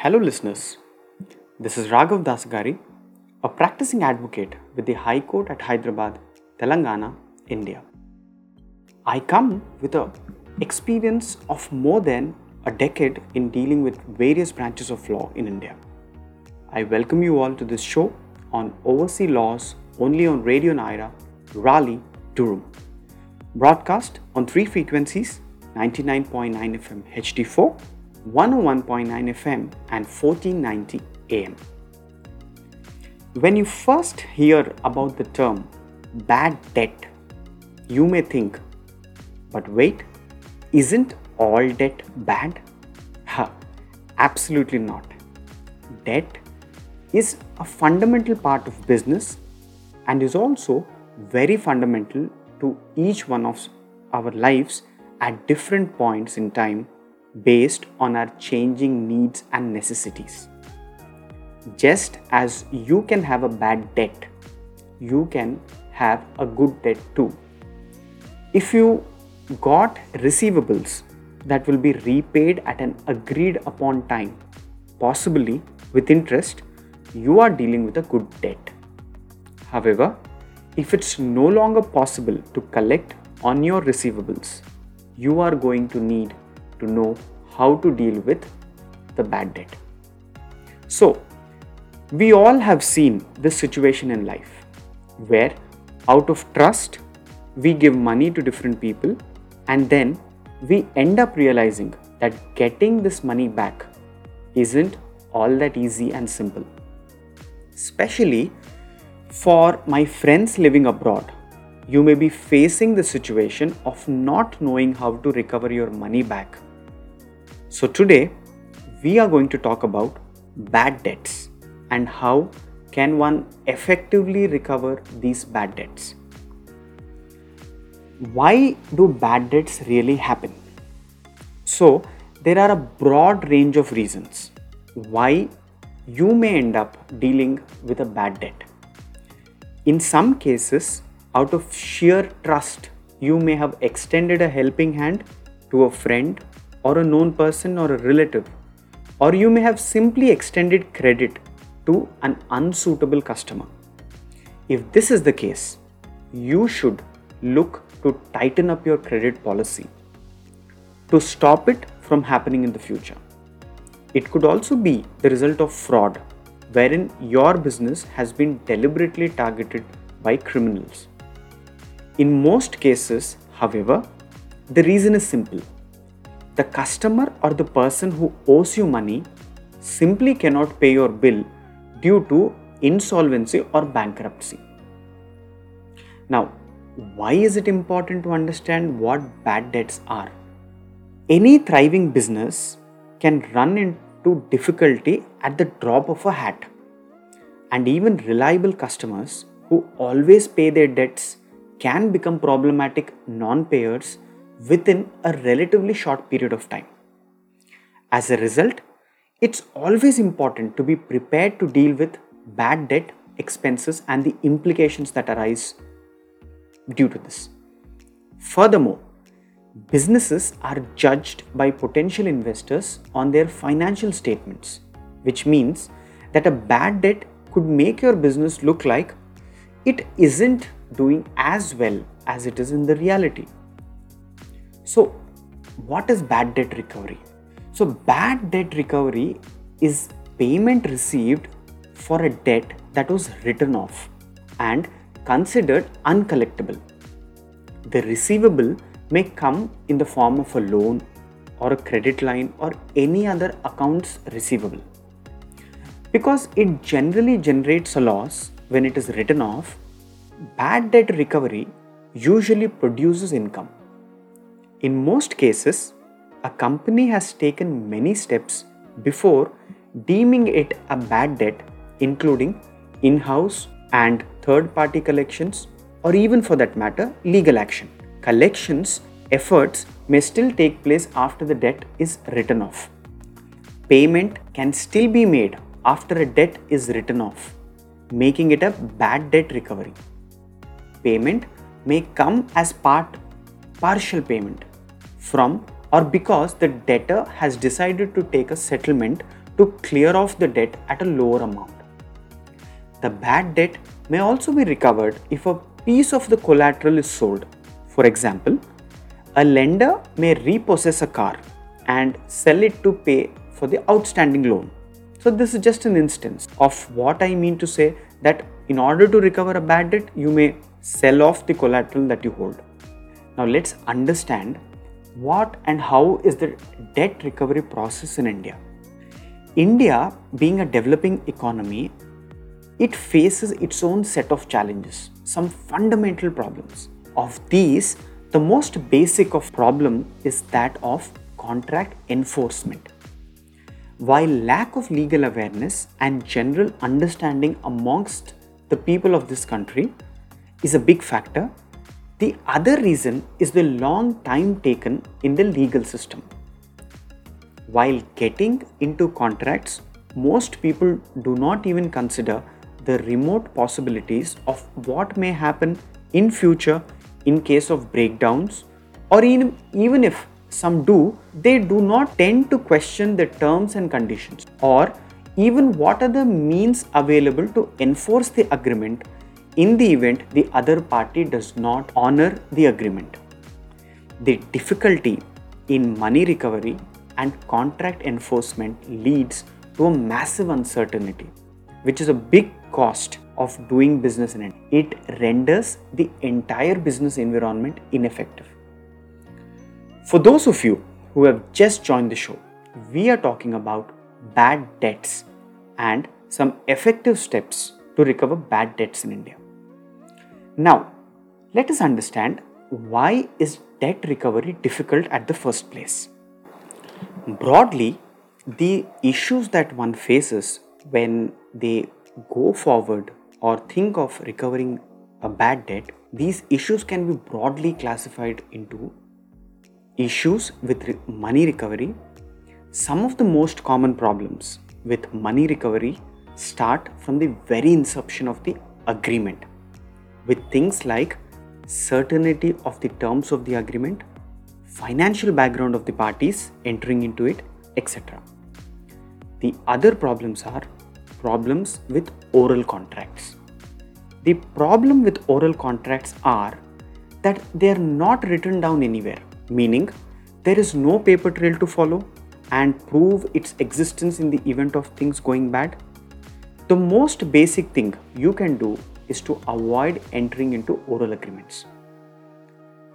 Hello, listeners. This is Raghav Dasagari, a practicing advocate with the High Court at Hyderabad, Telangana, India. I come with a experience of more than a decade in dealing with various branches of law in India. I welcome you all to this show on overseas laws only on Radio Nyra, Raleigh, Durham. Broadcast on three frequencies 99.9 FM HD4, 101.9 FM, and 1490 AM. When you first hear about the term bad debt, you may think, but wait, isn't all debt bad? Ha, absolutely not. Debt is a fundamental part of business and is also very fundamental to each one of our lives at different points in time based on our changing needs and necessities. Just as you can have a bad debt, you can have a good debt too. If you got receivables that will be repaid at an agreed upon time, possibly with interest, you are dealing with a good debt. However, if it's no longer possible to collect on your receivables, you are going to need to know how to deal with the bad debt. So, we all have seen this situation in life where, out of trust, we give money to different people and then we end up realizing that getting this money back isn't all that easy and simple. Especially for my friends living abroad, you may be facing the situation of not knowing how to recover your money back. So, today we are going to talk about bad debts and how can one effectively recover these bad debts. Why do bad debts really happen? So, there are a broad range of reasons why you may end up dealing with a bad debt. In some cases, out of sheer trust, you may have extended a helping hand to a friend or a known person or a relative, or you may have simply extended credit to an unsuitable customer. If this is the case, you should look to tighten up your credit policy to stop it from happening in the future. It could also be the result of fraud, wherein your business has been deliberately targeted by criminals. In most cases, however, the reason is simple. The customer or the person who owes you money simply cannot pay your bill due to insolvency or bankruptcy. Now, why is it important to understand what bad debts are? Any thriving business can run into difficulty at the drop of a hat. And even reliable customers who always pay their debts can become problematic non payers within a relatively short period of time. As a result, it's always important to be prepared to deal with bad debt expenses and the implications that arise due to this. Furthermore, businesses are judged by potential investors on their financial statements, which means that a bad debt could make your business look like it isn't doing as well as it is in the reality. So, what is bad debt recovery? So, bad debt recovery is payment received for a debt that was written off and considered uncollectible. The receivable may come in the form of a loan or a credit line or any other accounts receivable. Because it generally generates a loss when it is written off, bad debt recovery usually produces income. In most cases, a company has taken many steps before deeming it a bad debt, including in house and third party collections, or even for that matter, legal action. Collections efforts may still take place after the debt is written off. Payment can still be made after a debt is written off, making it a bad debt recovery. Payment may come as part partial payment from or because the debtor has decided to take a settlement to clear off the debt at a lower amount. The bad debt may also be recovered if a piece of the collateral is sold. For example, a lender may repossess a car and sell it to pay for the outstanding loan. So, this is just an instance of what I mean to say that in order to recover a bad debt, you may sell off the collateral that you hold. Now, let's understand what and how is the debt recovery process in India. India, being a developing economy, it faces its own set of challenges, some fundamental problems. Of these, the most basic of problem is that of contract enforcement. While lack of legal awareness and general understanding amongst the people of this country is a big factor, the other reason is the long time taken in the legal system. While getting into contracts, most people do not even consider the remote possibilities of what may happen in future in case of breakdowns or even, if some do, they do not tend to question the terms and conditions or even what are the means available to enforce the agreement in the event the other party does not honor the agreement. The difficulty in money recovery and contract enforcement leads to a massive uncertainty, which is a big cost of doing business in it. It renders the entire business environment ineffective. For those of you who have just joined the show, we are talking about bad debts and some effective steps to recover bad debts in India. Now, let us understand why is debt recovery difficult at the first place. Broadly, the issues that one faces when they go forward or think of recovering a bad debt, these issues can be broadly classified into issues with re- money recovery. Some of the most common problems with money recovery start from the very inception of the agreement with things like certainty of the terms of the agreement, financial background of the parties entering into it, etc. The other problems are problems with oral contracts. The problem with oral contracts are that they are not written down anywhere, meaning there is no paper trail to follow and prove its existence in the event of things going bad. The most basic thing you can do is to avoid entering into oral agreements.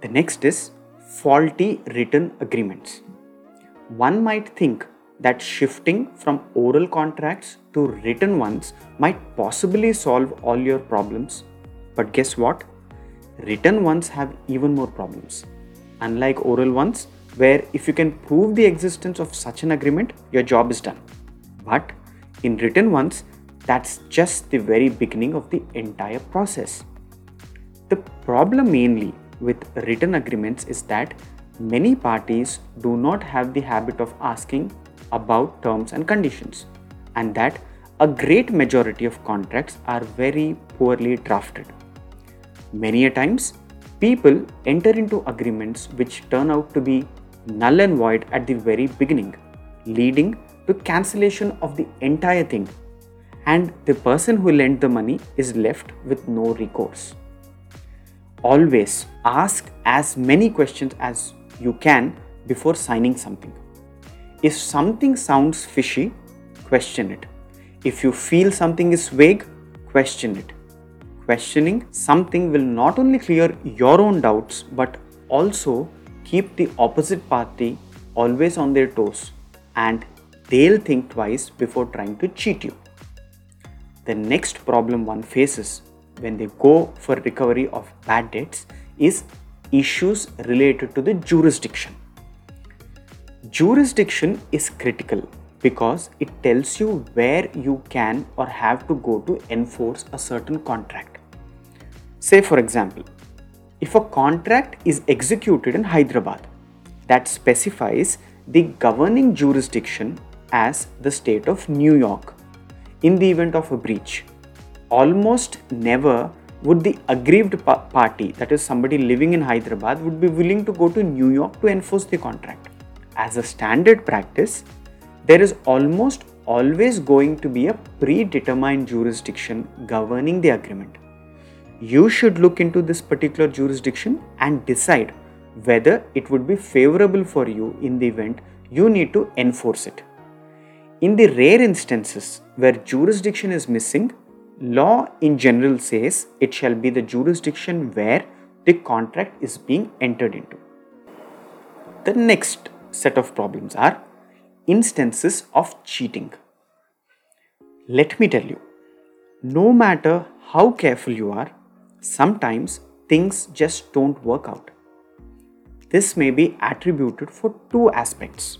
The next is faulty written agreements. One might think that shifting from oral contracts to written ones might possibly solve all your problems. But guess what? Written ones have even more problems. Unlike oral ones, where if you can prove the existence of such an agreement, your job is done. But in written ones, that's just the very beginning of the entire process. The problem mainly with written agreements is that many parties do not have the habit of asking about terms and conditions, and that a great majority of contracts are very poorly drafted. Many a times, people enter into agreements which turn out to be null and void at the very beginning, leading to cancellation of the entire thing and the person who lent the money is left with no recourse. Always ask as many questions as you can before signing something. If something sounds fishy, question it. If you feel something is vague, question it. Questioning something will not only clear your own doubts but also keep the opposite party always on their toes and they'll think twice before trying to cheat you the next problem one faces when they go for recovery of bad debts is issues related to the jurisdiction. Jurisdiction is critical because it tells you where you can or have to go to enforce a certain contract. Say, for example, if a contract is executed in Hyderabad, that specifies the governing jurisdiction as the state of New York in the event of a breach. Almost never would the aggrieved pa- party, that is somebody living in Hyderabad, would be willing to go to New York to enforce the contract. As a standard practice, there is almost always going to be a predetermined jurisdiction governing the agreement. You should look into this particular jurisdiction and decide whether it would be favorable for you in the event you need to enforce it. In the rare instances where jurisdiction is missing, law in general says it shall be the jurisdiction where the contract is being entered into. The next set of problems are instances of cheating. Let me tell you, no matter how careful you are, sometimes things just don't work out. This may be attributed for two aspects.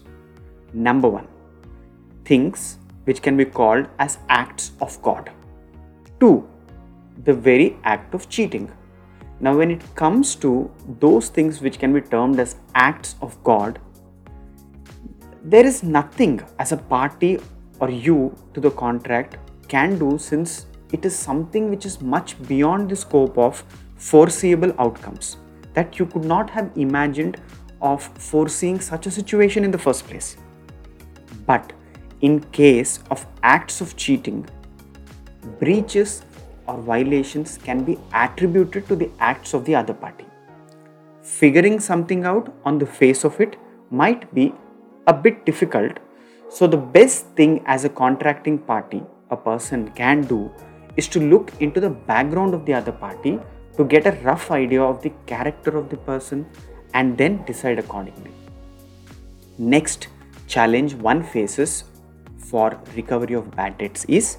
Number one, things which can be called as acts of God. Two, the very act of cheating. Now, when it comes to those things which can be termed as acts of God, there is nothing as a party or you to the contract can do since it is something which is much beyond the scope of foreseeable outcomes that you could not have imagined of foreseeing such a situation in the first place. But in case of acts of cheating, breaches or violations can be attributed to the acts of the other party. Figuring something out on the face of it might be a bit difficult. So, the best thing as a contracting party a person can do is to look into the background of the other party to get a rough idea of the character of the person and then decide accordingly. Next challenge one faces for recovery of bad debts is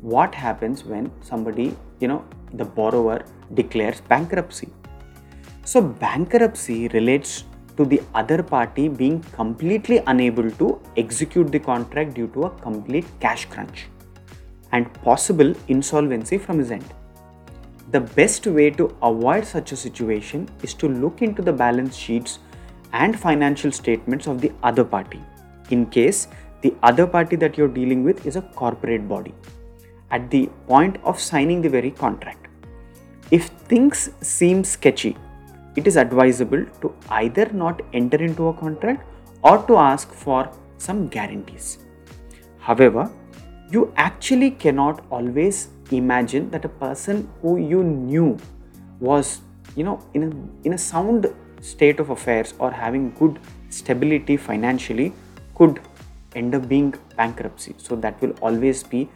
what happens when somebody, you know, the borrower declares bankruptcy. So, bankruptcy relates to the other party being completely unable to execute the contract due to a complete cash crunch and possible insolvency from his end. The best way to avoid such a situation is to look into the balance sheets and financial statements of the other party in case the other party that you're dealing with is a corporate body at the point of signing the very contract. If things seem sketchy it is advisable to either not enter into a contract or to ask for some guarantees. However, you actually cannot always imagine that a person who you knew was you know in a, in a sound state of affairs or having good stability financially could end up being bankruptcy. So that will always be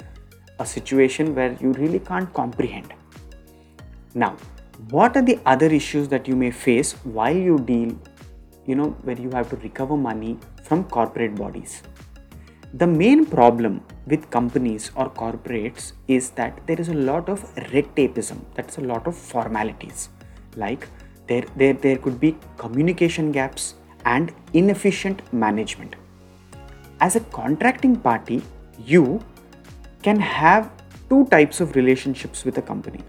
a situation where you really can't comprehend. Now what are the other issues that you may face while you deal you know where you have to recover money from corporate bodies? The main problem with companies or corporates is that there is a lot of red tapeism that's a lot of formalities. Like there there there could be communication gaps and inefficient management as a contracting party you can have two types of relationships with a company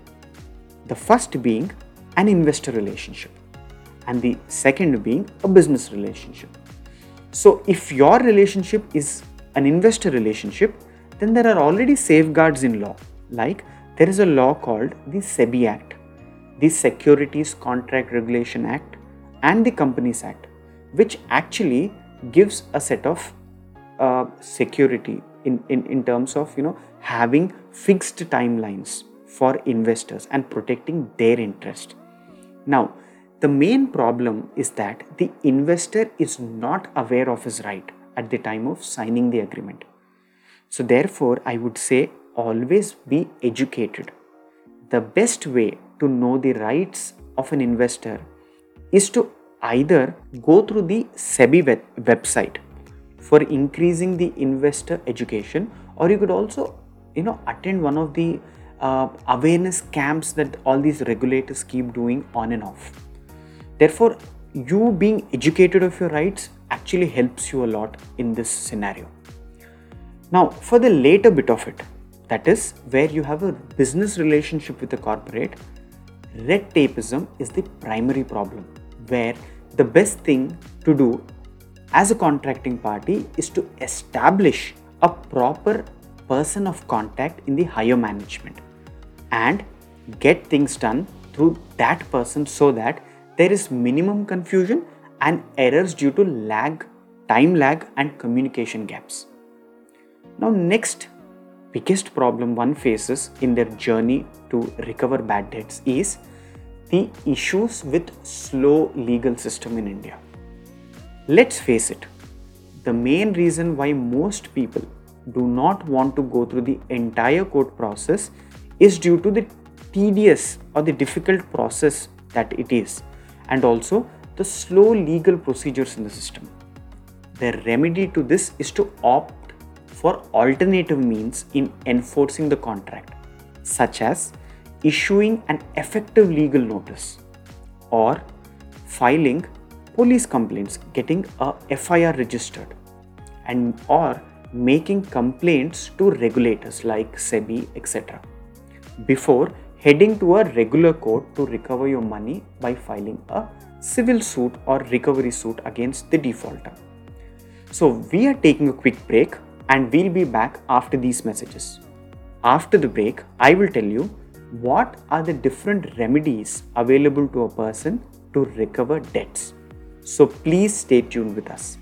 the first being an investor relationship, and the second being a business relationship. So, if your relationship is an investor relationship, then there are already safeguards in law. Like there is a law called the SEBI Act, the Securities Contract Regulation Act, and the Companies Act, which actually gives a set of security in, in, in terms of you know having fixed timelines for investors and protecting their interest. Now, the main problem is that the investor is not aware of his right at the time of signing the agreement. So, therefore, I would say always be educated. The best way to know the rights of an investor is to either go through the SEBI web- website for increasing the investor education, or you could also, you know, attend one of the uh, awareness camps that all these regulators keep doing on and off. Therefore, you being educated of your rights actually helps you a lot in this scenario. Now, for the later bit of it, that is where you have a business relationship with a corporate, red tapeism is the primary problem. Where the best thing to do as a contracting party is to establish a proper person of contact in the higher management and get things done through that person so that there is minimum confusion and errors due to lag, time lag, and communication gaps. Now, next biggest problem one faces in their journey to recover bad debts is the issues with slow legal system in India. Let's face it, the main reason why most people do not want to go through the entire court process is due to the tedious or the difficult process that it is and also the slow legal procedures in the system. The remedy to this is to opt for alternative means in enforcing the contract, such as issuing an effective legal notice or filing police complaints, getting a FIR registered, and or making complaints to regulators like SEBI, etc. before heading to a regular court to recover your money by filing a civil suit or recovery suit against the defaulter. So, we are taking a quick break and we'll be back after these messages. After the break, I will tell you what are the different remedies available to a person to recover debts. So, please stay tuned with us.